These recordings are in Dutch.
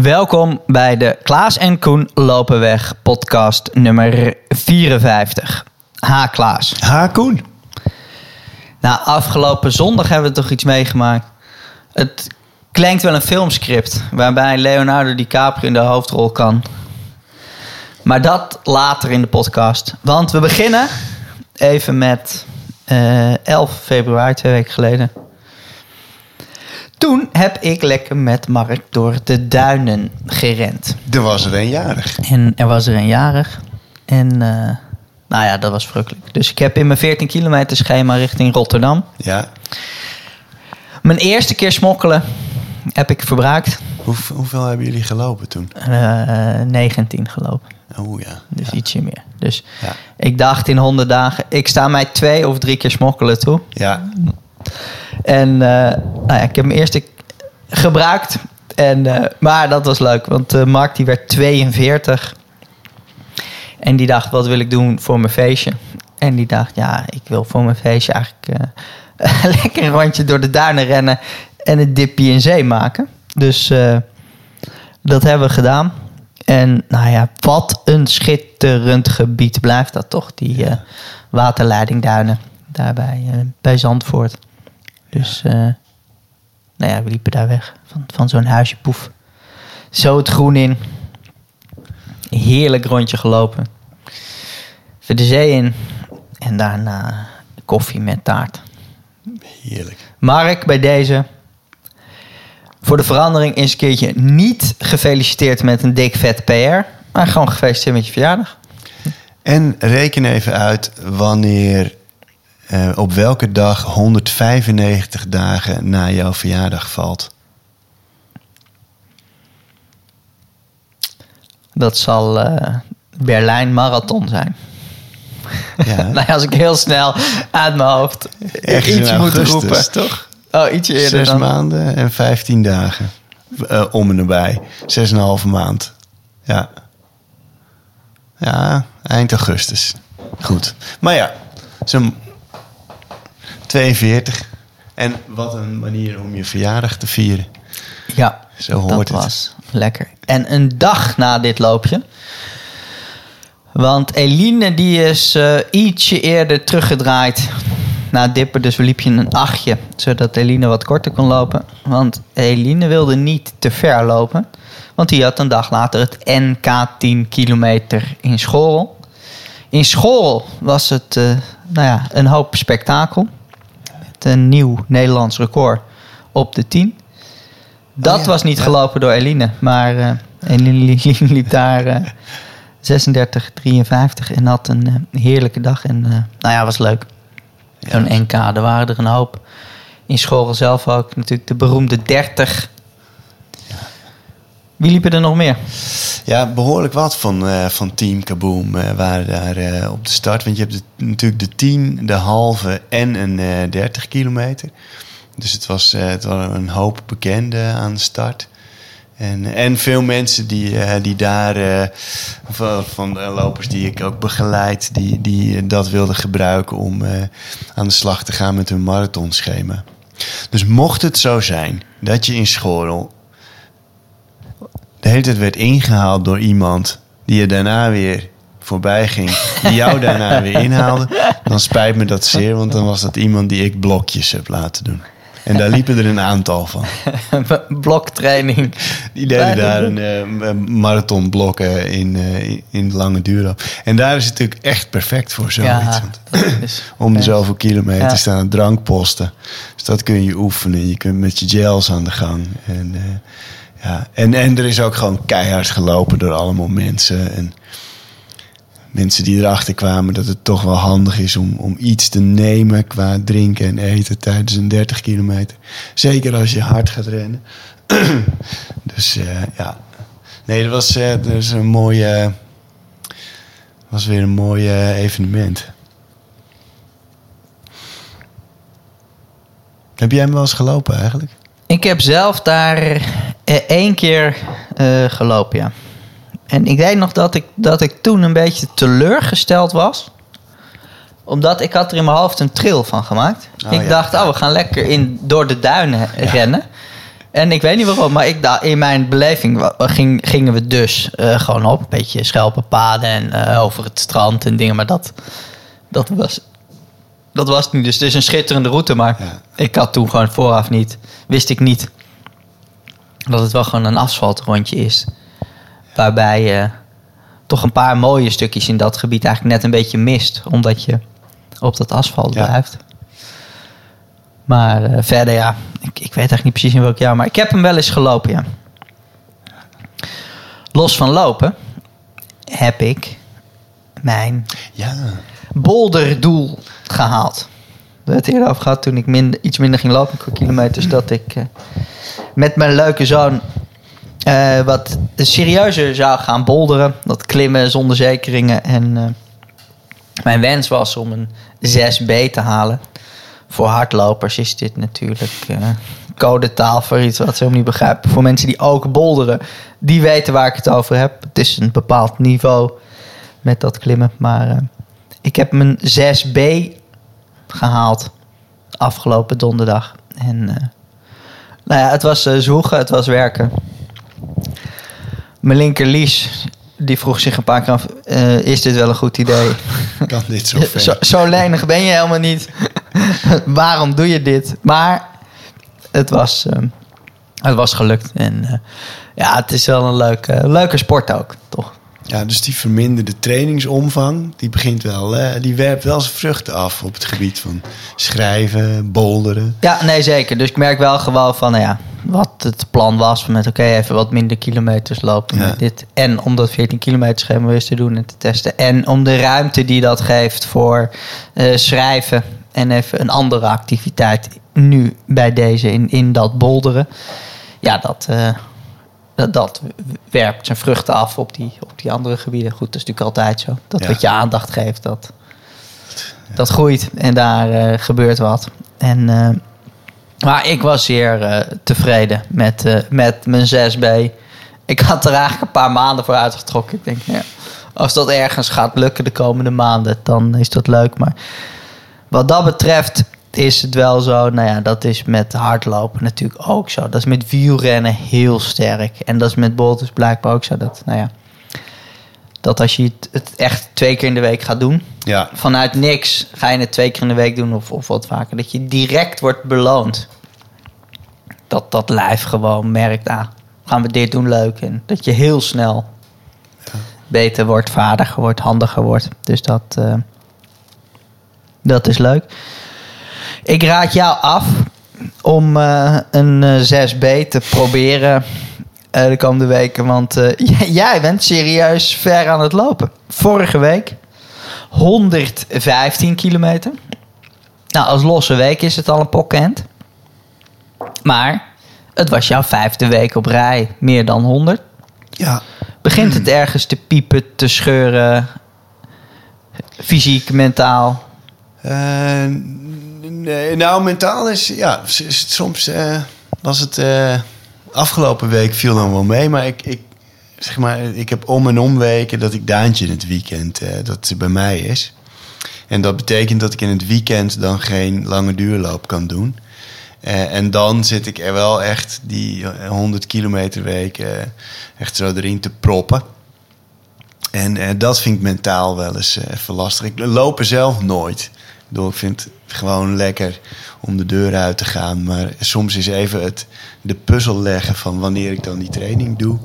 Welkom bij de Klaas en Koen lopen weg podcast nummer 54. Ha Klaas. Ha, Koen. Nou, afgelopen zondag hebben we toch iets meegemaakt. Het klinkt wel een filmscript waarbij Leonardo DiCaprio in de hoofdrol kan. Maar dat later in de podcast. Want we beginnen even met eh 11 februari, twee weken geleden. Toen heb ik lekker met Mark door de duinen gerend. Er was er een jarig. En er was er een jarig. En eh, nou ja, dat was verrukkelijk. Dus ik heb in mijn 14 kilometer schema richting Rotterdam. Ja. Mijn eerste keer smokkelen heb ik verbruikt. Hoe, hoeveel hebben jullie gelopen toen? Eh 19 gelopen. Oh ja. Dus ja. ietsje meer. Dus Ja. ik dacht in 100 dagen, ik sta mij twee of drie keer smokkelen toe. Ja. En eh, nou ja, ik heb hem eerst gebruikt. En, eh, maar dat was leuk, want eh, Mark die werd 42. En die dacht, wat wil ik doen voor mijn feestje? En die dacht, ja, ik wil voor mijn feestje eigenlijk lekker een rondje door de duinen rennen en een dipje in zee maken. Dus dat hebben we gedaan. En nou ja, wat een schitterend gebied blijft dat toch, die waterleidingduinen daar bij, eh, bij Zandvoort. Dus eh, nou ja, we liepen daar weg van, van zo'n huisje poef. Zo het groen in. Heerlijk rondje gelopen. Even de zee in. En daarna koffie met taart. Heerlijk. Mark, bij deze. Voor de verandering eens een keertje niet gefeliciteerd met een dik vet PR. Maar gewoon gefeliciteerd met je verjaardag. En reken even uit wanneer, eh, op welke dag 195 dagen na jouw verjaardag valt. Dat zal eh, Berlijn Marathon zijn. Ja, nou ja, als ik heel snel uit mijn hoofd Ergens iets moet roepen. toch? Oh, ietsje eerder Zes dan. maanden en 15 dagen. Eh, om en nabij. Zes en een halve maand. Ja. Ja, eind augustus. Goed. Maar ja, zo'n 42. En wat een manier om je verjaardag te vieren. Ja, Zo hoort dat het. was lekker. En een dag na dit loopje. Want Eline die is eh, ietsje eerder teruggedraaid na het dippen. Dus we liepen een achtje, zodat Eline wat korter kon lopen. Want Eline wilde niet te ver lopen. Want die had een dag later het NK 10 kilometer in Schorl. In Schorl was het eh, nou ja, een hoop spektakel. Een nieuw Nederlands record op de 10. Dat Oh ja, was niet ja. gelopen door Eline. Maar eh Eline li- liep daar eh 36, 53 en had een eh, heerlijke dag. En eh, nou ja, was leuk. Zo'n NK, er waren er een hoop. In Schorl zelf ook natuurlijk de beroemde 30. Wie liepen er nog meer? Ja, behoorlijk wat van, eh, van Team Kaboom eh, waren daar eh, op de start. Want je hebt natuurlijk de 10, de halve en een eh 30 kilometer. Dus het was, het waren een hoop bekenden aan de start. En, en veel mensen die, die daar, van, van lopers die ik ook begeleid, die, die dat wilden gebruiken om aan de slag te gaan met hun marathonschema. Dus mocht het zo zijn dat je in Schorl de hele tijd werd ingehaald door iemand die je daarna weer voorbij ging, die jou daarna weer inhaalde, dan spijt me dat zeer, want dan was dat iemand die ik blokjes heb laten doen. En daar liepen er een aantal van. Bloktraining. Die deden daar een eh, marathonblokken in, eh, in, lange duur. En daar is het natuurlijk echt perfect voor zoiets. Ja, om de zoveel kilometer Ja. staan drankposten. Dus dat kun je oefenen. Je kunt met je gels aan de gang. En, eh, ja. en, en er is ook gewoon keihard gelopen door allemaal mensen. En mensen die erachter kwamen dat het toch wel handig is om, om iets te nemen qua drinken en eten tijdens een 30 kilometer. Zeker als je hard gaat rennen. dus eh, ja. Nee, dat was, is een mooie. was weer een mooi evenement. Heb jij hem wel eens gelopen eigenlijk? Ik heb zelf daar eh, één keer eh, gelopen, ja. En ik weet nog dat ik, dat ik toen een beetje teleurgesteld was. Omdat ik had er in mijn hoofd een trail van gemaakt. Oh, ik ja. dacht, oh, we gaan lekker in, door de duinen rennen. En ik weet niet waarom, maar ik, da- in mijn beleving ging, gingen we dus eh, gewoon op. Een beetje schelpenpaden en eh, over het strand en dingen. Maar dat, dat, was, dat was het niet. Dus het is een schitterende route. Maar Ja. ik had toen gewoon vooraf niet, wist ik niet dat het wel gewoon een asfaltrondje is. Waarbij je toch een paar mooie stukjes in dat gebied eigenlijk net een beetje mist. Omdat je op dat asfalt Ja. blijft. Maar eh, verder ja, ik, ik weet eigenlijk niet precies in welk jaar. Maar ik heb hem wel eens gelopen, ja. Los van lopen heb ik mijn Ja. Bolderdoel gehaald. We het eerder over gehad toen ik minder, iets minder ging lopen qua kilometers. Dat ik eh, met mijn leuke zoon eh, wat serieuzer zou gaan bolderen. Dat klimmen zonder zekeringen. En eh, mijn wens was om een 6B te halen. Voor hardlopers is dit natuurlijk codetaal voor iets wat ze helemaal niet begrijpen. Voor mensen die ook bolderen, die weten waar ik het over heb. Het is een bepaald niveau met dat klimmen. Maar ik heb mijn 6B gehaald afgelopen donderdag. En eh, nou ja, het was zwoegen, het was werken. Mijn linker Lies, die vroeg zich een paar keer af... eh, is dit wel een goed idee? Kan dit zo ver? Zo, zo lenig ben je helemaal niet. Waarom doe je dit? Maar het was, het was gelukt. En ja, het is wel een leuke, leuke sport ook, toch? Ja, dus die verminderde trainingsomvang, die begint wel, eh, die werpt wel zijn vruchten af op het gebied van schrijven, bolderen. Ja, nee, zeker. Dus ik merk wel gewoon van, nou ja, wat het plan was. Van met oké, even wat minder kilometers lopen Ja. met dit. En om dat 14 kilometer schema weer eens te doen en te testen. En om de ruimte die dat geeft voor eh, schrijven. En even een andere activiteit nu bij deze in, in dat bolderen. Ja, dat, eh, dat, dat werpt zijn vruchten af op die, op die andere gebieden. Goed, dat is natuurlijk altijd zo. Dat Ja. wat je aandacht geeft, dat, dat groeit. En daar eh, gebeurt wat. En... eh, maar ik was zeer eh, tevreden met, met mijn 6B. Ik had er eigenlijk een paar maanden voor uitgetrokken. Ik denk, ja, als dat ergens gaat lukken de komende maanden, dan is dat leuk. Maar wat dat betreft is het wel zo. Nou ja, dat is met hardlopen natuurlijk ook zo. Dat is met wielrennen heel sterk. En dat is met boulders blijkbaar ook zo. Dat, nou ja, dat als je het, het echt twee keer in de week gaat doen, Ja, vanuit niks ga je het twee keer in de week doen of, of wat vaker. Dat je direct wordt beloond. Dat dat lijf gewoon merkt, ah, gaan we dit doen leuk. En dat je heel snel beter wordt, vaardiger wordt, handiger wordt. Dus dat, eh, dat is leuk. Ik raad jou af om eh, een eh, 6B te proberen eh, de komende weken. Want eh, jij- bent serieus ver aan het lopen. Vorige week 115 kilometer. Nou, als losse week is het al een pokkend. Maar het was jouw vijfde week op rij. Meer dan 100. ja. Begint het ergens te piepen, te scheuren? Fysiek, mentaal? Eh, nou, mentaal is, ja, is soms eh, was het eh, afgelopen week viel dan wel mee, maar ik, ik zeg maar, ik heb om en om weken dat ik Daantje in het weekend eh, dat ze bij mij is. En dat betekent dat ik in het weekend dan geen lange duurloop kan doen. En dan zit ik er wel echt die eh, 100 kilometer week echt zo erin te proppen. En dat vind ik mentaal wel eens even lastig. Ik loop er zelf nooit. Bedoel, ik vind het gewoon lekker om de deur uit te gaan. Maar soms is even het, de puzzel leggen van wanneer ik dan die training doe,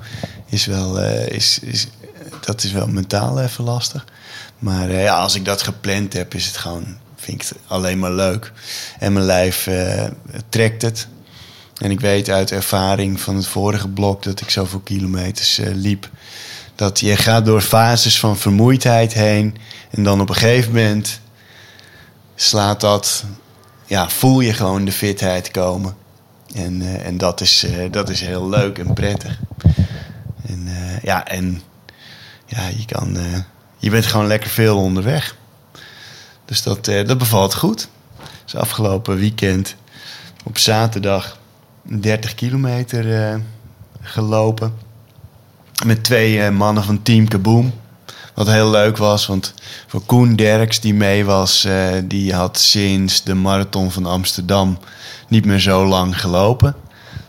is wel, eh, is, is, dat is wel mentaal even lastig. Maar eh, ja, als ik dat gepland heb, is het gewoon, vind ik het alleen maar leuk. En mijn lijf eh, trekt het. En ik weet uit ervaring van het vorige blok dat ik zoveel kilometers liep. Dat je gaat door fases van vermoeidheid heen. En dan op een gegeven moment slaat dat. Ja, voel je gewoon de fitheid komen. En, eh, en dat, is, eh, dat is heel leuk en prettig. En eh, ja, en ja, je, kan, je bent gewoon lekker veel onderweg. Dus dat, dat bevalt goed. Dus afgelopen weekend op zaterdag 30 kilometer gelopen. Met twee mannen van Team Kaboom. Wat heel leuk was, want voor Koen Derks die mee was, eh, die had sinds de marathon van Amsterdam niet meer zo lang gelopen.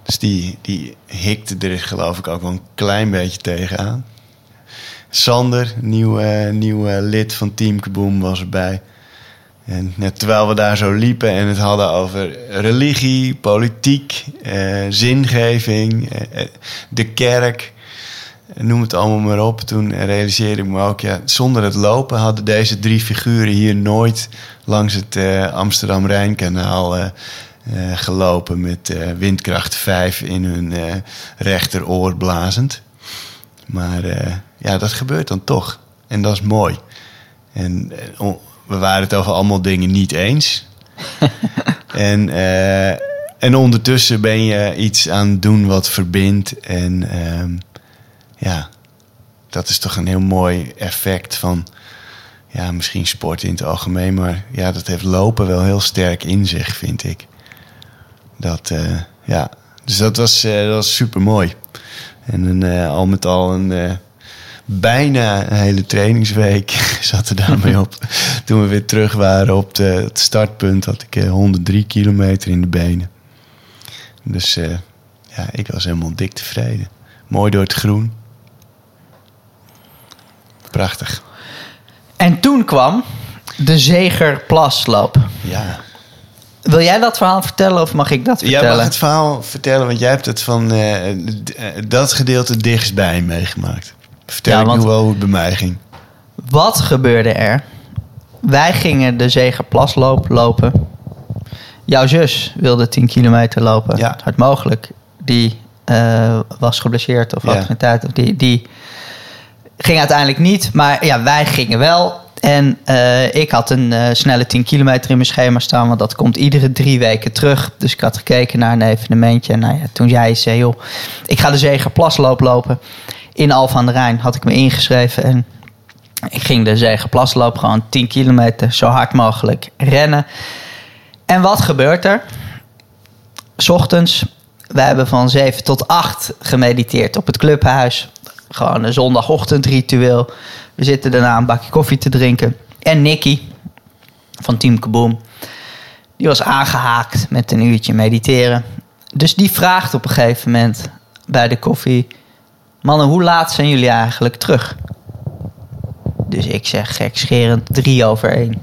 Dus die, die hikte er geloof ik ook wel een klein beetje tegenaan. Sander, nieuw, nieuw uh, lid van Team Kaboom, was erbij. En net terwijl we daar zo liepen en het hadden over religie, politiek, eh, zingeving, eh, de kerk, noem het allemaal maar op. Toen realiseerde ik me ook, ja, zonder het lopen hadden deze drie figuren hier nooit langs het uh, Amsterdam-Rijnkanaal uh, gelopen met windkracht 5 in hun rechteroor blazend. Maar ja, dat gebeurt dan toch. En dat is mooi. En we waren het over allemaal dingen niet eens. en, en ondertussen ben je iets aan het doen wat verbindt. En uh, ja, dat is toch een heel mooi effect van... Ja, misschien sport in het algemeen. Maar ja, dat heeft lopen wel heel sterk in zich, vind ik. Dat, uh, ja. Dus dat was, dat was super mooi. En al met al een bijna een hele trainingsweek zat er daarmee op. Toen we weer terug waren op de, het startpunt had ik 103 eh, kilometer in de benen. Dus ja, ik was helemaal dik tevreden. Mooi door het groen. Prachtig. En toen kwam de Zegerplasloop. Ja. Wil jij dat verhaal vertellen of mag ik dat vertellen? Jij mag het verhaal vertellen, want jij hebt het van uh, dat gedeelte dichtstbij meegemaakt. Vertel ja, ik nu wel hoe het bij mij ging. Wat gebeurde er? Wij gingen de Zegerplasloop lopen. Jouw zus wilde 10 kilometer lopen. Ja. Hard mogelijk. Die uh, was geblesseerd of had geen tijd. Of die, die ging uiteindelijk niet. Maar ja, wij gingen wel. En uh, ik had een uh, snelle 10 kilometer in mijn schema staan. Want dat komt iedere drie weken terug. Dus ik had gekeken naar een evenementje. En nou ja, toen jij zei, joh, ik ga de Zegerplasloop lopen in Alphen aan de Rijn had ik me ingeschreven. En ik ging de Zegenplasloop gewoon 10 kilometer zo hard mogelijk rennen. En wat gebeurt er? S ochtends, we hebben van 7 tot 8 gemediteerd op het clubhuis. Gewoon een zondagochtendritueel. We zitten daarna een bakje koffie te drinken. En Nicky van Team Kaboom, die was aangehaakt met een uurtje mediteren. Dus die vraagt op een gegeven moment bij de koffie: Mannen, hoe laat zijn jullie eigenlijk terug? Dus ik zeg gekscherend drie over één.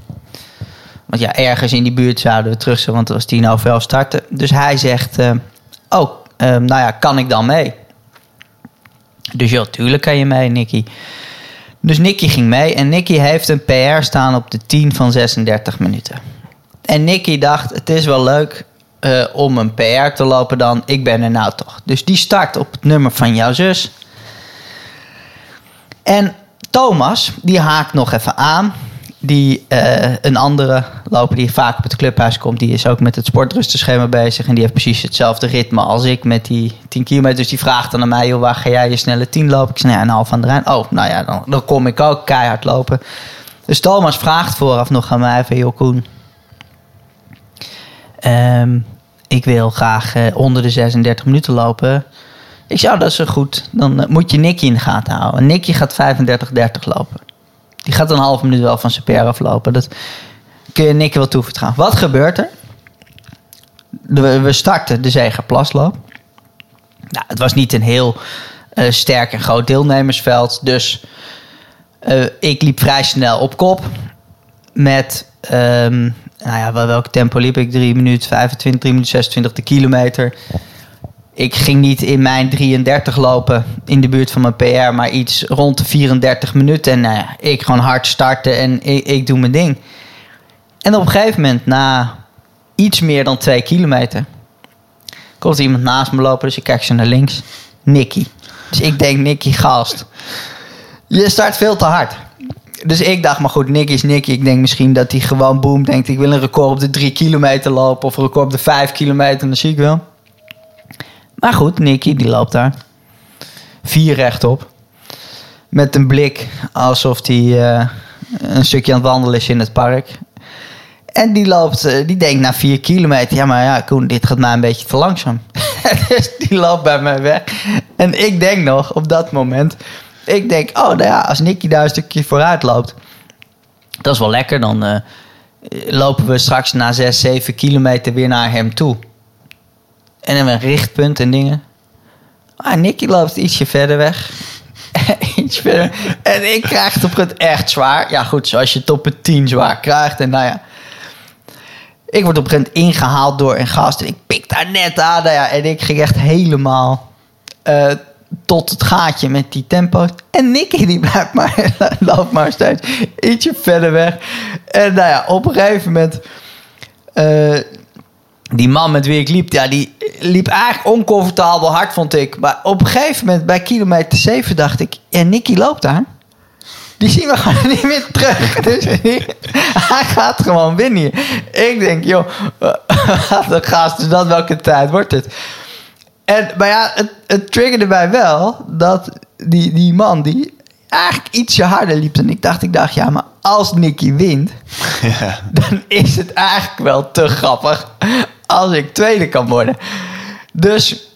Want ja, ergens in die buurt zouden we terug zijn, want het was tien over elf starten. Dus hij zegt, uh, oh, uh, nou ja, kan ik dan mee? Dus ja, tuurlijk kan je mee, Nicky. Dus Nicky ging mee en Nicky heeft een PR staan op de 10 van 36 minuten. En Nicky dacht, het is wel leuk uh, om een PR te lopen dan, ik ben er nou toch. Dus die start op het nummer van jouw zus. En Thomas, die haakt nog even aan. Die, uh, een andere loper die vaak op het clubhuis komt, die is ook met het sportrustenschema bezig. En die heeft precies hetzelfde ritme als ik met die 10 kilometer. Dus die vraagt dan aan mij, joh, waar ga jij je snelle 10 lopen? Ik zeg, nou een half aan de Rijn. Oh, nou ja, dan, dan kom ik ook keihard lopen. Dus Thomas vraagt vooraf nog aan mij van, joh Koen, um, ik wil graag uh, onder de 36 minuten lopen. Ik zou dat is goed. Dan uh, moet je Nicky in de gaten houden. Nicky gaat 35-30 lopen. Die gaat een halve minuut wel van zijn aflopen. Dat kun je Nicky wel toevertrouwen. Wat gebeurt er? we starten de Zegerplasloop. Nou, het was niet een heel uh, sterk en groot deelnemersveld. Dus uh, ik liep vrij snel op kop. Met, um, nou ja, welk tempo liep ik? 3 minuten 25, 3 minuten 26 de kilometer ik ging niet in mijn 33 lopen in de buurt van mijn PR, maar iets rond de 34 minuten. En ja, ik gewoon hard starten en ik, ik doe mijn ding. En op een gegeven moment, na iets meer dan twee kilometer, komt iemand naast me lopen. Dus ik kijk zo naar links. Nicky. Dus ik denk, Nicky, gast. Je start veel te hard. Dus ik dacht, maar goed, Nicky is Nicky. Ik denk misschien dat hij gewoon boom denkt... ik wil een record op de 3 kilometer lopen... of een record op de 5 kilometer. En dan zie ik wel. Maar goed, Nicky die loopt daar. Vier rechtop. Met een blik alsof hij uh, een stukje aan het wandelen is in het park. En die loopt, uh, die denkt na vier kilometer... Ja, maar ja, Koen, dit gaat mij een beetje te langzaam. dus die loopt bij mij weg. En ik denk nog, op dat moment... Ik denk, oh, nou ja, als Nicky daar een stukje vooruit loopt... Dat is wel lekker, dan... Uh, lopen we straks na 6, 7 kilometer weer naar hem toe. En een richtpunt en dingen. Ah, Nicky loopt ietsje verder weg. Iets verder. En ik krijg het op het echt zwaar. Ja, goed, zoals je het op het 10 zwaar krijgt. En nou ja. Ik word op een gegeven moment ingehaald door een gast. En ik pik daar net aan. Nou ja, en ik ging echt helemaal eh, tot het gaatje met die tempo. En Nicky die blijft maar, loopt maar steeds ietsje verder weg. En nou ja, op een gegeven moment... eh, die man met wie ik liep, ja, die liep eigenlijk oncomfortabel hard, vond ik. Maar op een gegeven moment, bij kilometer 7, dacht ik... Ja, Nicky loopt daar. Die zien we gewoon niet meer terug. Dus die- hij gaat gewoon winnen hier. Ik denk, joh, wat een gast, dus dat welke tijd wordt het? En, maar ja, het, het triggerde mij wel dat die, die man die eigenlijk ietsje harder liep dan ik dacht. Ik dacht, ja, maar als Nicky wint, Ja. dan is het eigenlijk wel te grappig als ik tweede kan worden. Dus,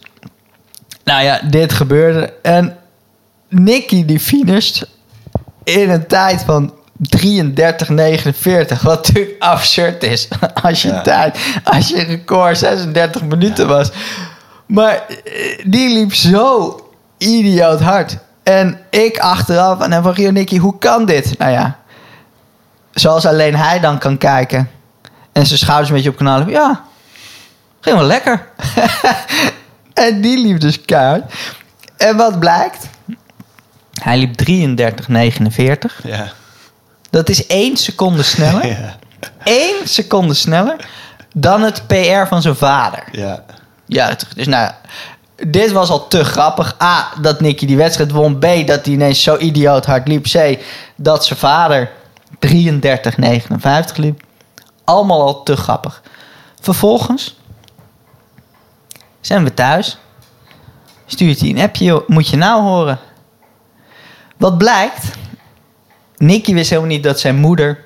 nou ja, dit gebeurde. En Nicky die finisht in een tijd van 33,49. Wat natuurlijk absurd is. Als je Ja. tijd, als je record 36 minuten was. Maar eh, die liep zo idioot hard. En ik achteraf en hij van Nicky, hoe kan dit? Nou ja, zoals alleen hij dan kan kijken. En zijn schouders een beetje op kanaal. Ja, ging wel lekker. en die liep dus keihard. En wat blijkt? Hij liep 33,49. Ja. Dat is één seconde sneller. Ja. Eén seconde sneller dan het PR van zijn vader. Ja. Ja, dus nou, dit was al te grappig. A, dat Nicky die wedstrijd won. B, dat hij ineens zo idioot hard liep. C, dat zijn vader 33,59 liep. Allemaal al te grappig. Vervolgens zijn we thuis. Stuurt hij een appje, moet je nou horen. Wat blijkt, Nicky wist helemaal niet dat zijn moeder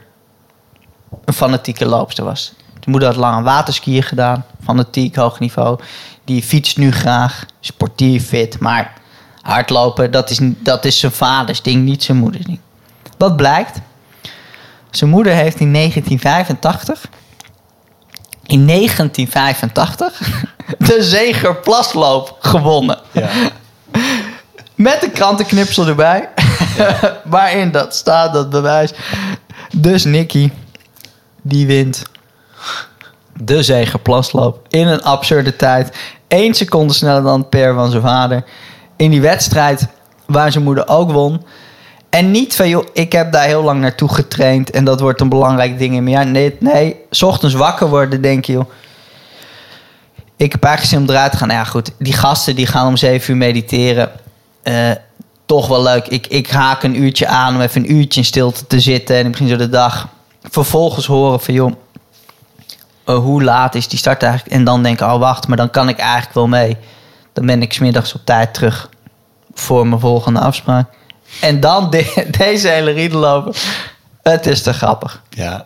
een fanatieke loopster was. Zijn moeder had lang aan waterskiën gedaan, fanatiek, hoog niveau. Die fietst nu graag, sportief, fit, maar hardlopen, dat is, dat is zijn vaders ding, niet zijn moeders ding. Wat blijkt? Zijn moeder heeft in 1985, in 1985, de Zegerplasloop gewonnen. Ja. Met een krantenknipsel erbij. Waarin dat staat, dat bewijs. Dus Nicky, die wint de zegerplasloop in een absurde tijd. 1 seconde sneller dan per van zijn vader. In die wedstrijd waar zijn moeder ook won. En niet van, joh, ik heb daar heel lang naartoe getraind... en dat wordt een belangrijk ding in mijn. Nee, nee, s ochtends wakker worden, denk je, joh. Ik heb eigenlijk zin om eruit te gaan. Nou ja, goed, die gasten die gaan om 7 uur mediteren. Eh, toch wel leuk. Ik, ik haak een uurtje aan om even een uurtje in stilte te zitten. En ik begin zo de dag. Vervolgens horen van, joh, eh, hoe laat is die start eigenlijk? En dan denken, oh wacht, maar dan kan ik eigenlijk wel mee. Dan ben ik smiddags op tijd terug voor mijn volgende afspraak. En dan de- deze hele riedel lopen. Het is te grappig. Ja.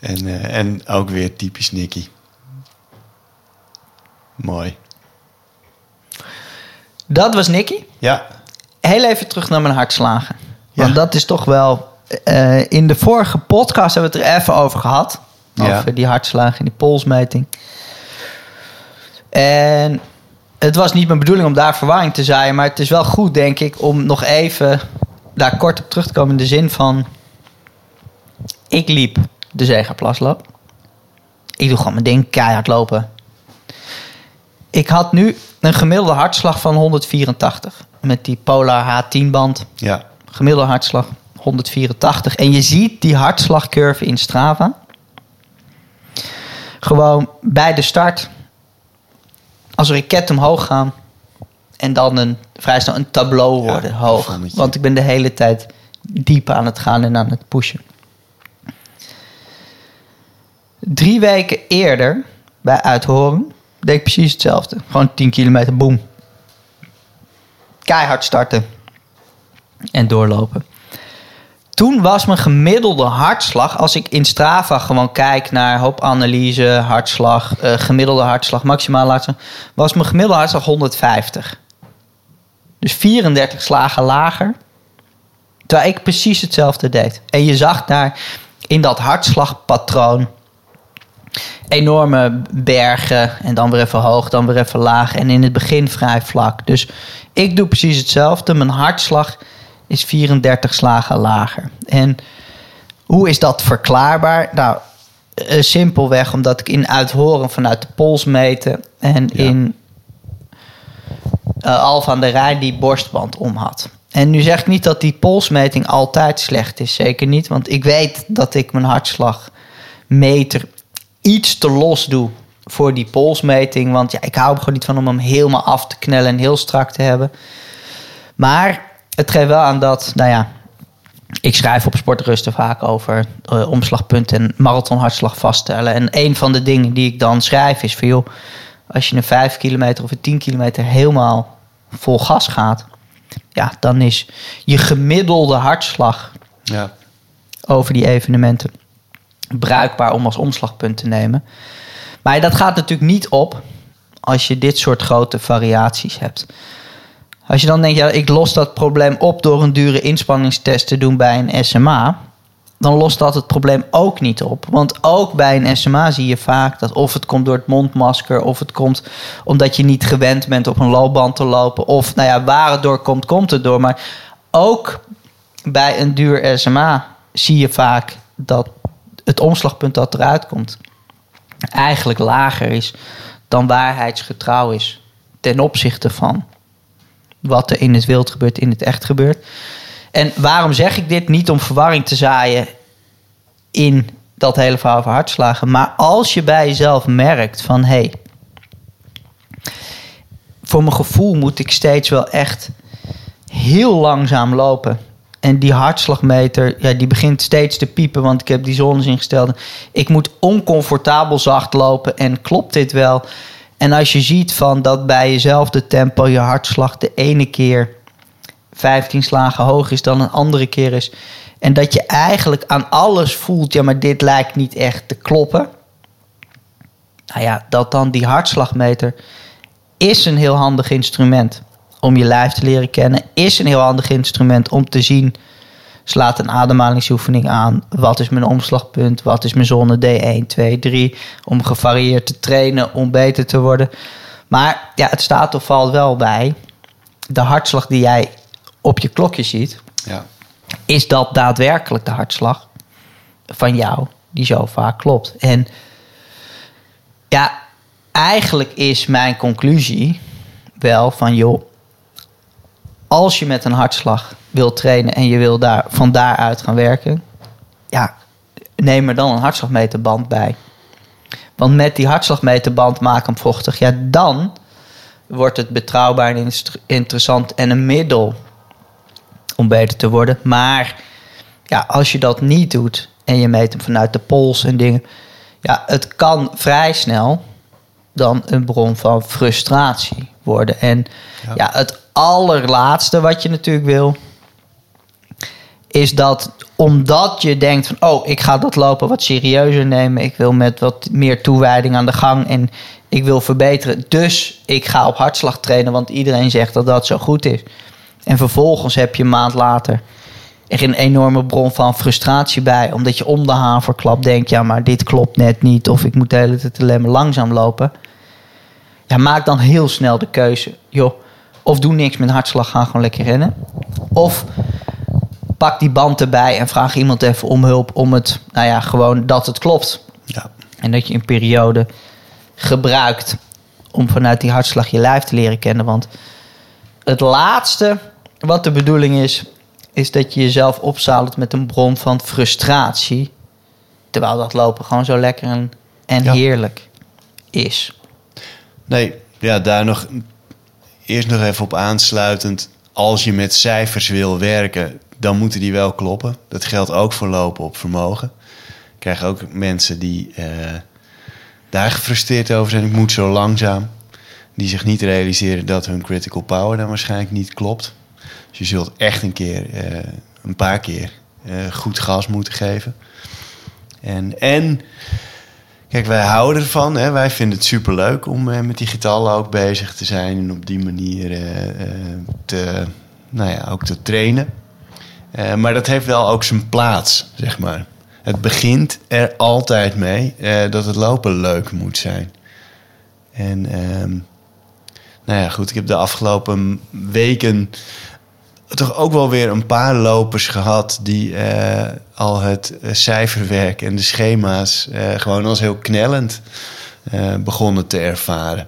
En, eh, en ook weer typisch Nicky. Mooi. Dat was Nicky. Ja. Heel even terug naar mijn hartslagen. Want Ja. dat is toch wel... eh, in de vorige podcast hebben we het er even over gehad. Ja. Over die hartslagen en die polsmeting. En het was niet mijn bedoeling om daar verwarring te zaaien. Maar het is wel goed, denk ik, om nog even daar kort op terug te komen. In de zin van... Ik liep de Zegerplasloop. Ik doe gewoon mijn ding, keihard lopen. Ik had nu een gemiddelde hartslag van 184. Met die Polar H10-band. Ja. Gemiddelde hartslag 184. En je ziet die hartslagcurve in Strava. Gewoon bij de start. Als een raket omhoog gaan. En dan een, vrij snel een tableau worden hoog. Want ik ben de hele tijd diep aan het gaan en aan het pushen. Drie weken eerder bij Uithoren deed ik precies hetzelfde. Gewoon 10 kilometer, boom. Keihard starten en doorlopen. Toen was mijn gemiddelde hartslag, als ik in Strava gewoon kijk naar hoopanalyse, hartslag, eh, gemiddelde hartslag, maximale hartslag, was mijn gemiddelde hartslag 150. Dus 34 slagen lager. Terwijl ik precies hetzelfde deed. En je zag daar in dat hartslagpatroon enorme bergen en dan weer even hoog, dan weer even laag en in het begin vrij vlak. Dus ik doe precies hetzelfde. Mijn hartslag is 34 slagen lager. En hoe is dat verklaarbaar? Nou, eh, simpelweg omdat ik in Uithoren vanuit de pols meten en in uh, Alphen aan de Rijn die borstband om had. En nu zeg ik niet dat die polsmeting altijd slecht is. Zeker niet, want ik weet dat ik mijn hartslagmeter iets te los doe voor die polsmeting. Want ja, ik hou er gewoon niet van om hem helemaal af te knellen en heel strak te hebben. Maar het geeft wel aan dat, nou ja, ik schrijf op Sportrusten vaak over uh, omslagpunten en marathonhartslag vaststellen. En een van de dingen die ik dan schrijf is van joh, als je een 5 kilometer of een 10 kilometer helemaal vol gas gaat, ja, dan is je gemiddelde hartslag Ja. over die evenementen bruikbaar om als omslagpunt te nemen. Maar dat gaat natuurlijk niet op als je dit soort grote variaties hebt. Als je dan denkt, ja, ik los dat probleem op door een dure inspanningstest te doen bij een SMA, dan lost dat het probleem ook niet op. Want ook bij een SMA zie je vaak dat of het komt door het mondmasker, of het komt omdat je niet gewend bent op een loopband te lopen, of nou ja, waar het door komt, komt het door. Maar ook bij een duur SMA zie je vaak dat het omslagpunt dat eruit komt eigenlijk lager is dan waarheidsgetrouw is ten opzichte van wat er in het wild gebeurt, in het echt gebeurt. En waarom zeg ik dit? Niet om verwarring te zaaien in dat hele verhaal van hartslagen. Maar als je bij jezelf merkt van... hé, hey, voor mijn gevoel moet ik steeds wel echt heel langzaam lopen. En die hartslagmeter, ja, die begint steeds te piepen, want ik heb die zones ingesteld. Ik moet oncomfortabel zacht lopen en klopt dit wel? En als je ziet van dat bij jezelfde tempo je hartslag de ene keer 15 slagen hoger is dan een andere keer is. En dat je eigenlijk aan alles voelt, ja, maar dit lijkt niet echt te kloppen. Nou ja, dat dan die hartslagmeter is een heel handig instrument om je lijf te leren kennen. Is een heel handig instrument om te zien. Slaat een ademhalingsoefening aan. Wat is mijn omslagpunt? Wat is mijn zone D1, 2, 3? Om gevarieerd te trainen, om beter te worden. Maar ja, het staat of valt wel bij. De hartslag die jij op je klokje ziet, Ja. is dat daadwerkelijk de hartslag van jou, die zo vaak klopt. En ja, eigenlijk is mijn conclusie wel van joh, als je met een hartslag wil trainen en je wil daar van daaruit gaan werken, ja, neem er dan een hartslagmeterband bij. Want met die hartslagmeterband maak hem vochtig, ja, dan wordt het betrouwbaar en interessant en een middel om beter te worden. Maar ja, als je dat niet doet en je meet hem vanuit de pols en dingen, ja, het kan vrij snel dan een bron van frustratie worden. En Ja. ja, het allerlaatste wat je natuurlijk wil, is dat omdat je denkt van, oh, ik ga dat lopen wat serieuzer nemen, ik wil met wat meer toewijding aan de gang en ik wil verbeteren, dus ik ga op hartslag trainen, want iedereen zegt dat dat zo goed is. En vervolgens heb je een maand later er een enorme bron van frustratie bij, omdat je om de haverklap denkt, ja, maar dit klopt net niet, of ik moet de hele tijd alleen maar langzaam lopen. Ja, maak dan heel snel de keuze, joh, of doe niks met hartslag, ga gewoon lekker rennen. Of pak die band erbij en vraag iemand even om hulp om het, nou ja, gewoon dat het klopt. Ja. En dat je een periode gebruikt om vanuit die hartslag je lijf te leren kennen. Want het laatste wat de bedoeling is, is dat je jezelf opzadelt met een bron van frustratie. Terwijl dat lopen gewoon zo lekker en, en Ja. heerlijk is. Nee, ja, daar nog eerst nog even op aansluitend. Als je met cijfers wil werken, dan moeten die wel kloppen. Dat geldt ook voor lopen op vermogen. Ik krijg ook mensen die eh, daar gefrustreerd over zijn. Ik moet zo langzaam. Die zich niet realiseren dat hun critical power dan waarschijnlijk niet klopt. Dus je zult echt een keer, eh, een paar keer, eh, goed gas moeten geven. En, en Kijk, wij houden ervan. Hè? Wij vinden het superleuk om met die getallen ook bezig te zijn. En op die manier te, nou ja, ook te trainen. Eh, maar dat heeft wel ook zijn plaats, zeg maar. het begint er altijd mee eh, dat het lopen leuk moet zijn. En ehm, nou ja, goed, ik heb de afgelopen weken toch ook wel weer een paar lopers gehad die eh, al het cijferwerk en de schema's gewoon als heel knellend begonnen te ervaren.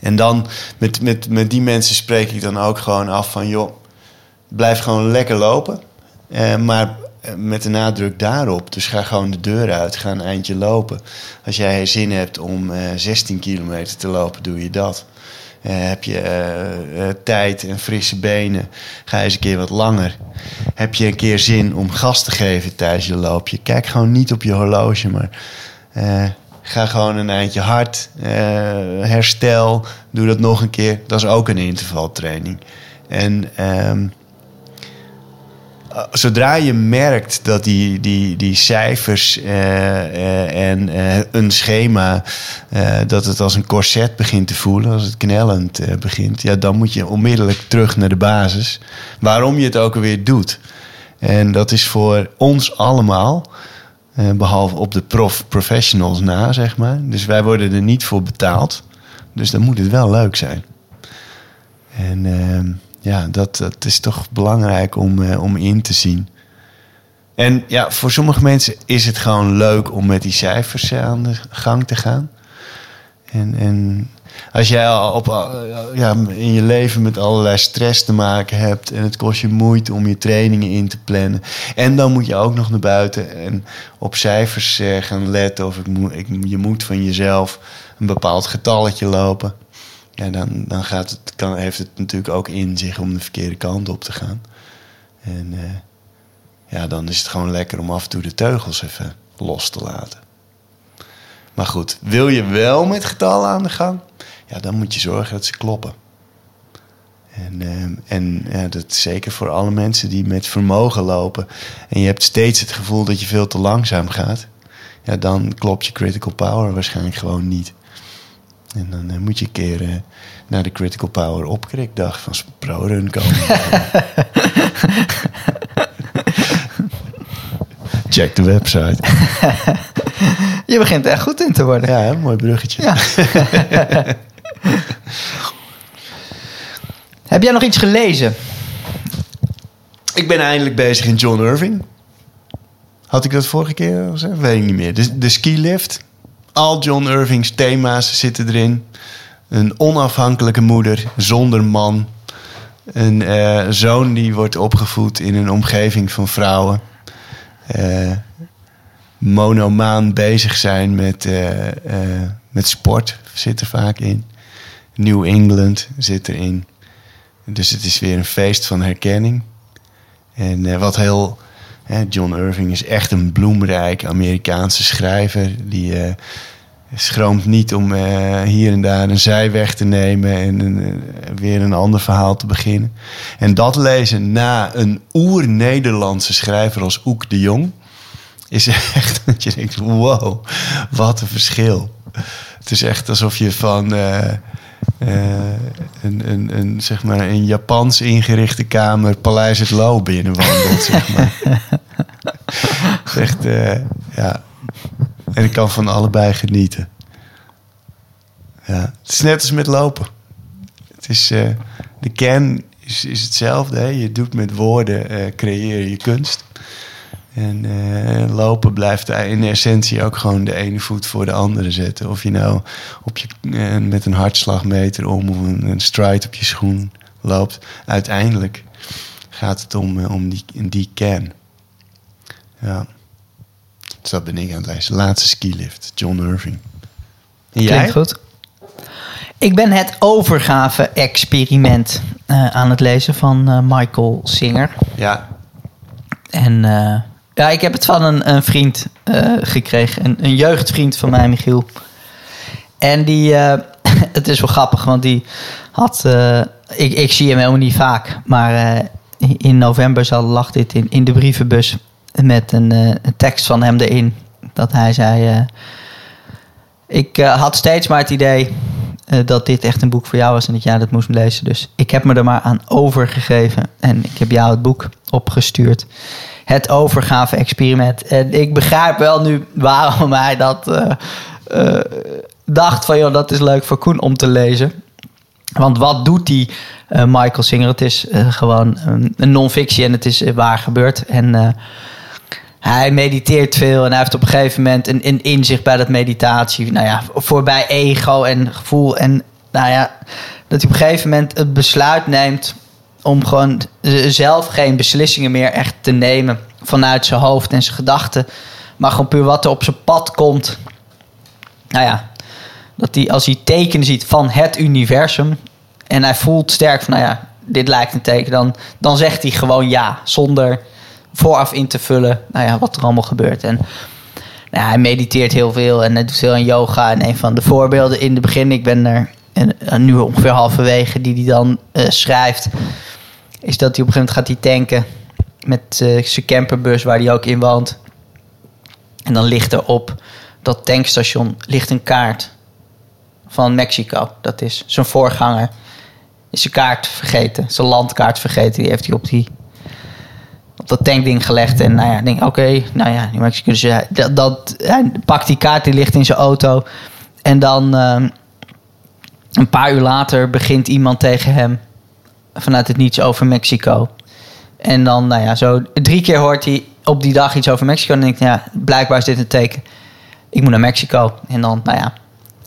En dan met, met, met die mensen spreek ik dan ook gewoon af van joh, blijf gewoon lekker lopen. Eh, maar eh, met de nadruk daarop. Dus ga gewoon de deur uit, ga een eindje lopen. Als jij zin hebt om eh, 16 kilometer te lopen, doe je dat. Eh, heb je eh, eh, tijd en frisse benen, ga eens een keer wat langer. Heb je een keer zin om gas te geven tijdens je loopje, kijk gewoon niet op je horloge, maar eh, ga gewoon een eindje hard. eh, herstel, doe dat nog een keer. Dat is ook een intervaltraining. En ehm, zodra je merkt dat die, die, die cijfers eh, eh, en eh, een schema, eh, dat het als een corset begint te voelen, als het knellend eh, begint, ja, dan moet je onmiddellijk terug naar de basis. Waarom je het ook alweer doet. En dat is voor ons allemaal, eh, behalve op de prof professionals na, zeg maar. Dus wij worden er niet voor betaald. Dus dan moet het wel leuk zijn. En ehm, ja, dat, dat is toch belangrijk om, eh, om in te zien. En ja, voor sommige mensen is het gewoon leuk om met die cijfers eh, aan de gang te gaan. En, en als jij op, eh, ja, in je leven met allerlei stress te maken hebt en het kost je moeite om je trainingen in te plannen. En dan moet je ook nog naar buiten en op cijfers gaan letten of ik ik, je moet van jezelf een bepaald getalletje lopen. Ja, dan, dan gaat het, kan, heeft het natuurlijk ook in zich om de verkeerde kant op te gaan. En eh, ja, dan is het gewoon lekker om af en toe de teugels even los te laten. Maar goed, wil je wel met getallen aan de gang? Ja, dan moet je zorgen dat ze kloppen. En, eh, en ja, dat is zeker voor alle mensen die met vermogen lopen. En je hebt steeds het gevoel dat je veel te langzaam gaat. Ja, dan klopt je critical power waarschijnlijk gewoon niet. En dan moet je een keer eh, naar de Critical Power opkrikdag van ProRun komen. Check de website. Je begint er echt goed in te worden. Ja, mooi bruggetje. Ja. Heb jij nog iets gelezen? Ik ben eindelijk bezig in John Irving. Had ik dat vorige keer gezegd? Weet ik niet meer. De, de skilift. Al John Irving's thema's zitten erin. Een onafhankelijke moeder zonder man. Een eh, zoon die wordt opgevoed in een omgeving van vrouwen. Eh, monomaan bezig zijn met, eh, met sport zit er vaak in. New England zit erin. Dus het is weer een feest van herkenning. En wat heel. John Irving is echt een bloemrijk Amerikaanse schrijver. Die eh, schroomt niet om eh, hier en daar een zijweg te nemen en eh, weer een ander verhaal te beginnen. En dat lezen na een oer-Nederlandse schrijver als Oek de Jong. Is echt dat je denkt: wow, wat een verschil. Het is echt alsof je van. Eh, een, een, een, zeg maar een Japans ingerichte kamer Paleis het Loo binnenwandelt, zeg maar. Echt, eh, ja. En ik kan van allebei genieten. Ja. Het is net als met lopen. Het is, eh, de kern is, is hetzelfde. Hè? Je doet met woorden, eh creëer je kunst. En eh, lopen blijft in essentie ook gewoon de ene voet voor de andere zetten. Of je nou op je, eh, met een hartslagmeter om of een, een stride op je schoen loopt. Uiteindelijk gaat het om, eh, om die, die kern. Ja. Dus dat ben ik aan het lezen. Laatste skilift, John Irving. En jij? Klinkt goed. Ik ben het overgave-experiment aan het lezen van Michael Singer. Ja. En ja, ik heb het van een, een vriend eh, gekregen. Een, een jeugdvriend van mij, Michiel. En die, eh, het is wel grappig, want die had, eh, ik, ik zie hem helemaal niet vaak. Maar in november zal, lag dit in, in de brievenbus met een, een tekst van hem erin. Dat hij zei, ik had steeds maar het idee dat dit echt een boek voor jou was en dat jij dat moest lezen. Dus ik heb me er maar aan overgegeven en ik heb jou het boek opgestuurd. Het overgave-experiment. En ik begrijp wel nu waarom hij dat eh, eh, dacht van... joh, dat is leuk voor Koen om te lezen. Want wat doet die eh, Michael Singer? Het is gewoon een, non-fictie en het is waar gebeurd. En hij mediteert veel en hij heeft op een gegeven moment een, een inzicht bij dat meditatie. Nou ja, voorbij ego en gevoel. En nou ja, dat hij op een gegeven moment het besluit neemt om gewoon zelf geen beslissingen meer echt te nemen vanuit zijn hoofd en zijn gedachten. Maar gewoon puur wat er op zijn pad komt. Nou ja, dat hij als hij tekenen ziet van het universum. En hij voelt sterk van, nou ja, dit lijkt een teken. Dan, dan zegt hij gewoon ja, zonder vooraf in te vullen. Nou ja, wat er allemaal gebeurt. En nou ja, hij mediteert heel veel en hij doet veel aan yoga. En een van de voorbeelden in het begin, ik ben er en, nu ongeveer halverwege, die hij dan uh, schrijft is dat hij op een gegeven moment gaat hij tanken met uh, zijn camperbus waar hij ook in woont. En dan ligt er op dat tankstation ligt een kaart van Mexico. Dat is zijn voorganger. Is zijn kaart vergeten, zijn landkaart vergeten. Die heeft hij op, die, op dat tankding gelegd. En nou ja, denk oké, nou ja, Mexico. Dus ja, dat, dat, hij pakt die kaart, die ligt in zijn auto. En dan uh, een paar uur later begint iemand tegen hem vanuit het niets over Mexico. En dan, nou ja, zo drie keer hoort hij op die dag iets over Mexico. En dan denk ik, ja, blijkbaar is dit een teken. Ik moet naar Mexico. En dan, nou ja,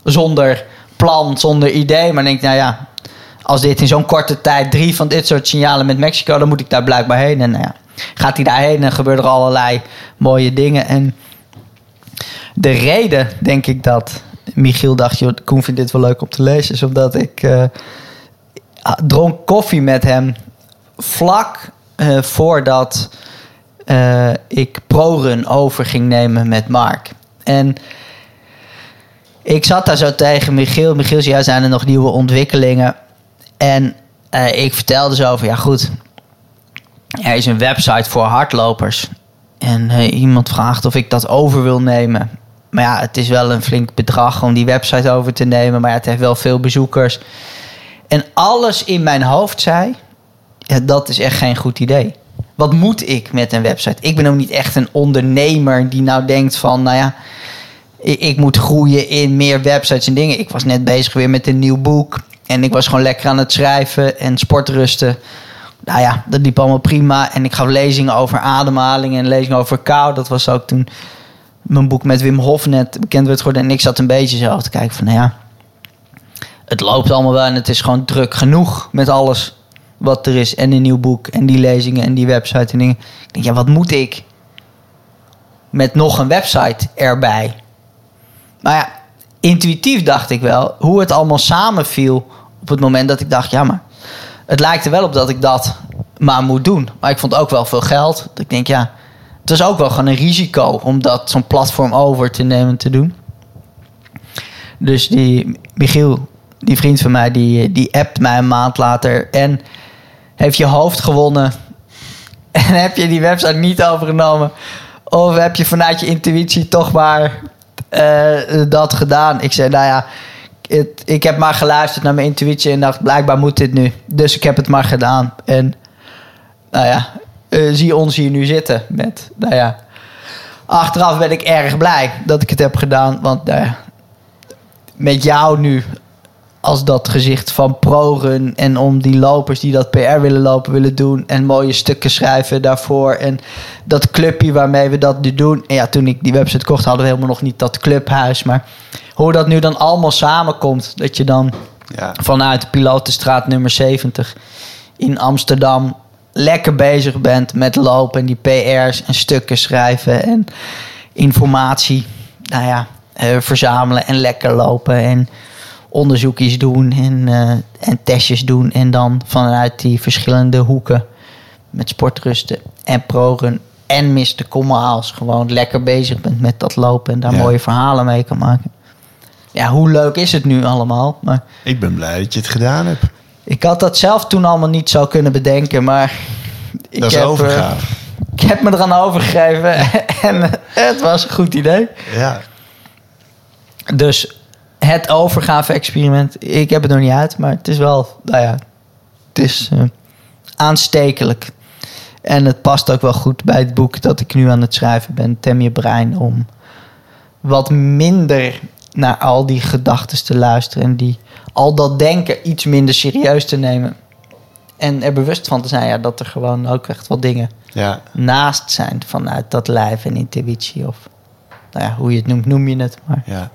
zonder plan, zonder idee. Maar dan denk ik, nou ja, als dit in zo'n korte tijd drie van dit soort signalen met Mexico, dan moet ik daar blijkbaar heen. En nou ja, gaat hij daarheen en gebeuren er allerlei mooie dingen. En de reden, denk ik, dat Michiel dacht, joh, Koen vindt dit wel leuk om te lezen, is omdat ik. Ah, dronk koffie met hem vlak uh, voordat uh, ik ProRun over ging nemen met Mark. En ik zat daar zo tegen Michiel. Michiel zei, ja, zijn er nog nieuwe ontwikkelingen? En uh, ik vertelde zo over, ja goed, er is een website voor hardlopers. En iemand vraagt of ik dat over wil nemen. Maar ja, het is wel een flink bedrag om die website over te nemen. Maar ja, het heeft wel veel bezoekers. En alles in mijn hoofd zei: dat is echt geen goed idee. Wat moet ik met een website? Ik ben ook niet echt een ondernemer die nou denkt van, nou ja, ik, moet groeien in meer websites en dingen. Ik was net bezig weer met een nieuw boek. En ik was gewoon lekker aan het schrijven en sportrusten. Nou ja, dat liep allemaal prima. En ik gaf lezingen over ademhaling en lezingen over kou. Dat was ook toen mijn boek met Wim Hof net bekend werd geworden. En ik zat een beetje zo te kijken van, nou ja, het loopt allemaal wel en het is gewoon druk genoeg met alles wat er is. En een nieuw boek en die lezingen en die website en dingen. Ik denk, ja, wat moet ik met nog een website erbij? Maar ja, intuïtief dacht ik wel hoe het allemaal samenviel op het moment dat ik dacht, ja, maar het lijkt er wel op dat ik dat maar moet doen. Maar ik vond ook wel veel geld. Ik denk, ja, het was ook wel gewoon een risico om dat zo'n platform over te nemen te doen. Dus die Michiel die vriend van mij, die, die appt mij een maand later. En heeft je hoofd gewonnen. En heb je die website niet overgenomen. Of heb je vanuit je intuïtie toch maar uh, dat gedaan? Ik zei, nou ja, ik heb maar geluisterd naar mijn intuïtie en dacht, blijkbaar moet dit nu. Dus ik heb het maar gedaan. En nou ja, uh, zie ons hier nu zitten met, nou ja, achteraf ben ik erg blij dat ik het heb gedaan. Want nou ja, met jou nu als dat gezicht van ProRun en om die lopers die dat PR willen lopen willen doen en mooie stukken schrijven daarvoor en dat clubje waarmee we dat nu doen. En ja, toen ik die website kocht hadden we helemaal nog niet dat clubhuis, maar hoe dat nu dan allemaal samenkomt, dat je dan ja. vanuit de Pilotenstraat nummer 70 in Amsterdam lekker bezig bent met lopen en die PR's en stukken schrijven en informatie, nou ja, eh, verzamelen en lekker lopen en onderzoekjes doen en, uh, en testjes doen. En dan vanuit die verschillende hoeken met sportrusten en progen en Mr. Kommaals gewoon lekker bezig bent met dat lopen en daar mooie verhalen mee kan maken. Ja, hoe leuk is het nu allemaal? Maar ik ben blij dat je het gedaan hebt. Ik had dat zelf toen allemaal niet zo kunnen bedenken, maar... Ik dat is heb, overgave. Uh, ik heb me eraan overgegeven en het was een goed idee. Ja. Dus het overgave-experiment. Ik heb het nog niet uit, maar het is wel, nou ja, het is uh, aanstekelijk. En het past ook wel goed bij het boek dat ik nu aan het schrijven ben, Tem je brein, om wat minder naar al die gedachten te luisteren en die al dat denken iets minder serieus te nemen. En er bewust van te zijn ja, dat er gewoon ook echt wat dingen Ja, naast zijn vanuit dat lijf en intuïtie. Of nou ja, hoe je het noemt, noem je het. Maar ja.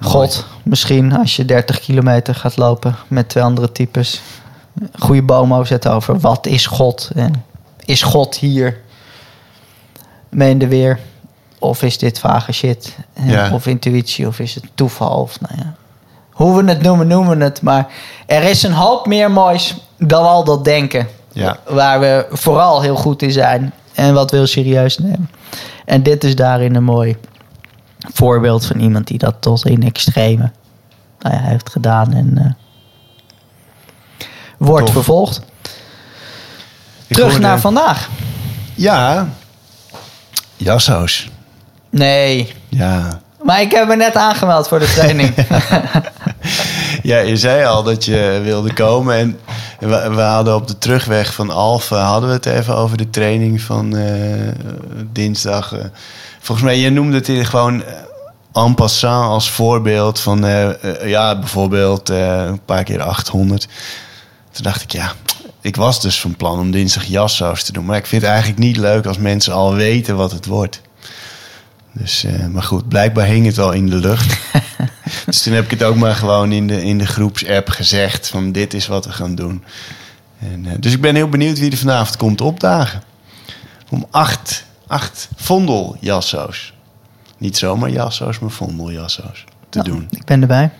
God, misschien als je 30 kilometer gaat lopen met twee andere types. Goede zetten over wat is God en is God hier? Meende weer. Of is dit vage shit? Ja. Of intuïtie? Of is het toeval? Of nou ja. Hoe we het noemen, noemen we het. Maar er is een hoop meer moois dan al dat denken. Ja. Waar we vooral heel goed in zijn. En wat we heel serieus nemen. En dit is daarin een mooi voorbeeld van iemand die dat tot in extreme nou ja, heeft gedaan. En eh, wordt Tof. vervolgd. Ik Terug naar vandaag. Ja. Jasso's. Nee, Ja. maar ik heb me net aangemeld voor de training. Ja, je zei al dat je wilde komen. En we, we hadden op de terugweg van Alphen... hadden we het even over de training van eh, dinsdag. eh. Volgens mij, je noemde het hier gewoon eh, en passant als voorbeeld van... eh, eh, ja, bijvoorbeeld een paar keer 800. Toen dacht ik, ja... Ik was dus van plan om dinsdag jassaus te doen. Maar ik vind het eigenlijk niet leuk als mensen al weten wat het wordt. Dus, maar goed, blijkbaar hing het al in de lucht. dus toen heb ik het ook maar gewoon in de, in de groepsapp gezegd: van dit is wat we gaan doen. En, dus ik ben heel benieuwd wie er vanavond komt opdagen. Om acht, acht vondeljasso's. Niet zomaar jasso's, maar vondeljasso's te Nou, doen. Ik ben erbij.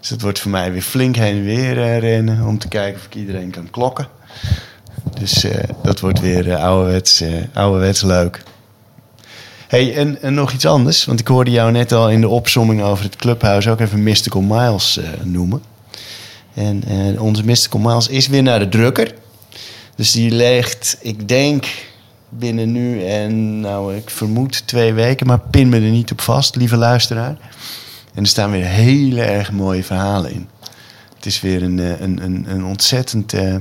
Dus het wordt voor mij weer flink heen en weer eh, rennen om te kijken of ik iedereen kan klokken. Dus eh, dat wordt weer eh, ouderwets, eh, ouderwets leuk. hey, en, en nog iets anders. Want ik hoorde jou net al in de opsomming over het clubhuis ook even Mystical Miles noemen. En onze Mystical Miles is weer naar de drukker. Dus die ligt, ik denk, binnen nu en nou, ik vermoed twee weken. Maar pin me er niet op vast, lieve luisteraar. En er staan weer hele erg mooie verhalen in. Het is weer een, eh, een, een, een ontzettend. eh,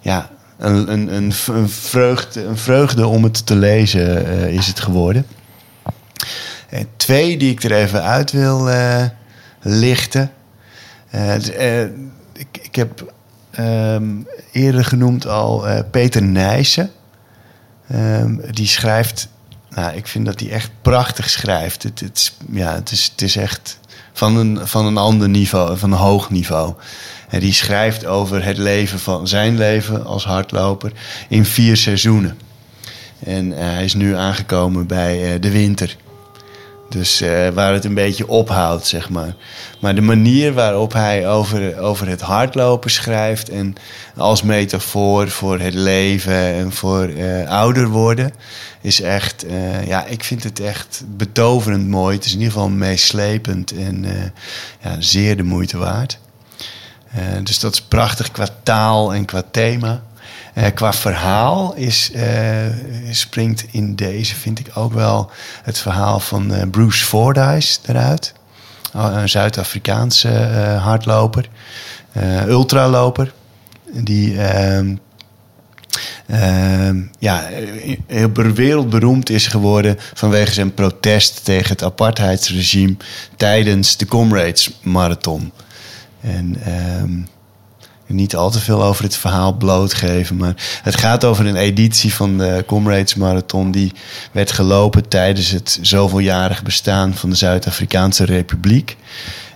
ja, een, een, een, een, vreugde, een vreugde om het te lezen eh, is het geworden. En twee die ik er even uit wil lichten. Ik, ik heb ehm, eerder genoemd al Peter Nijssen. Ehm, die schrijft. Nou, ik vind dat hij echt prachtig schrijft. Het, het, is, ja, het, is, het is echt van een, van een ander niveau, van een hoog niveau. En die schrijft over het leven van zijn leven als hardloper in vier seizoenen. En eh, hij is nu aangekomen bij eh, de winter. Dus eh, waar het een beetje ophoudt, zeg maar. Maar de manier waarop hij over, over het hardlopen schrijft... en als metafoor voor het leven en voor eh, ouder worden... is echt... eh, ja, ik vind het echt betoverend mooi. Het is in ieder geval meeslepend en ja, zeer de moeite waard. Dus dat is prachtig qua taal en qua thema. Eh, qua verhaal is, eh, springt in deze, vind ik ook wel, het verhaal van eh, Bruce Fordyce eruit. Een Zuid-Afrikaanse hardloper, ultraloper. Die ehm, ehm, ja, heel wereldberoemd is geworden vanwege zijn protest tegen het apartheidsregime tijdens de Comrades Marathon. En ehm, niet al te veel over het verhaal blootgeven. Maar het gaat over een editie van de Comrades Marathon. Die werd gelopen tijdens het zoveeljarig bestaan van de Zuid-Afrikaanse Republiek.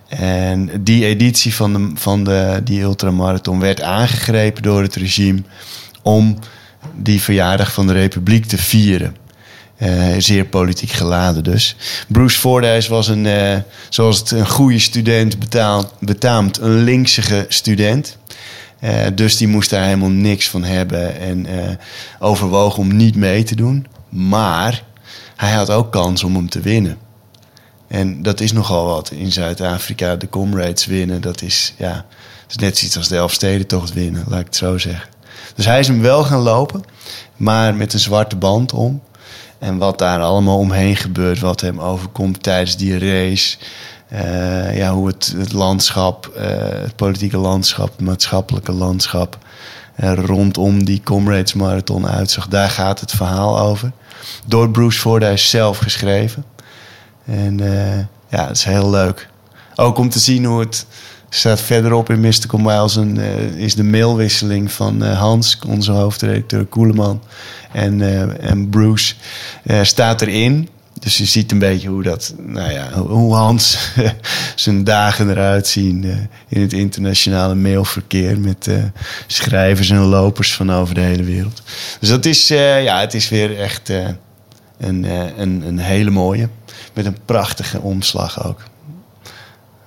En die editie van, de, van de, die ultramarathon werd aangegrepen door het regime om die verjaardag van de Republiek te vieren. Eh, zeer politiek geladen dus. Bruce Fordyce was een, eh, zoals het een goede student betaalt, betaamt, een linksige student. Eh, dus die moest daar helemaal niks van hebben en overwoog om niet mee te doen. Maar hij had ook kans om hem te winnen. En dat is nogal wat in Zuid-Afrika. De comrades winnen, dat is, ja, dat is net zoiets als de Elfstedentocht winnen, laat ik het zo zeggen. Dus hij is hem wel gaan lopen, maar met een zwarte band om. En wat daar allemaal omheen gebeurt, wat hem overkomt tijdens die race. Eh, ja, hoe het, landschap, eh, het politieke landschap, het maatschappelijke landschap eh, rondom die Comrades Marathon uitzag. Daar gaat het verhaal over. Door Bruce Fordyce zelf geschreven. En ja, het is heel leuk. Ook om te zien hoe het staat verderop in Mystical Miles... Een, eh, is de mailwisseling van eh, Hans, onze hoofdredacteur Koeleman... en, eh, en Bruce staat erin... Dus je ziet een beetje hoe dat, nou ja, hoe Hans zijn dagen eruit zien in het internationale mailverkeer met schrijvers en lopers van over de hele wereld. Dus dat is, ja, het is weer echt een, een, een hele mooie. Met een prachtige omslag ook.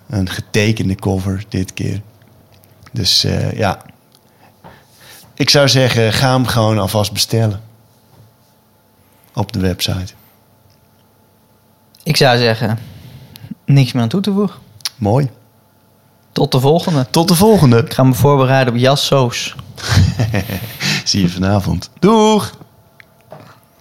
Een getekende cover dit keer. Dus eh, ja, ik zou zeggen, ga hem gewoon alvast bestellen. Op de website. Ik zou zeggen, niks meer aan toe te voegen. Mooi. Tot de volgende. Tot de volgende. Ik ga me voorbereiden op jassoos. Zie je vanavond. Doeg!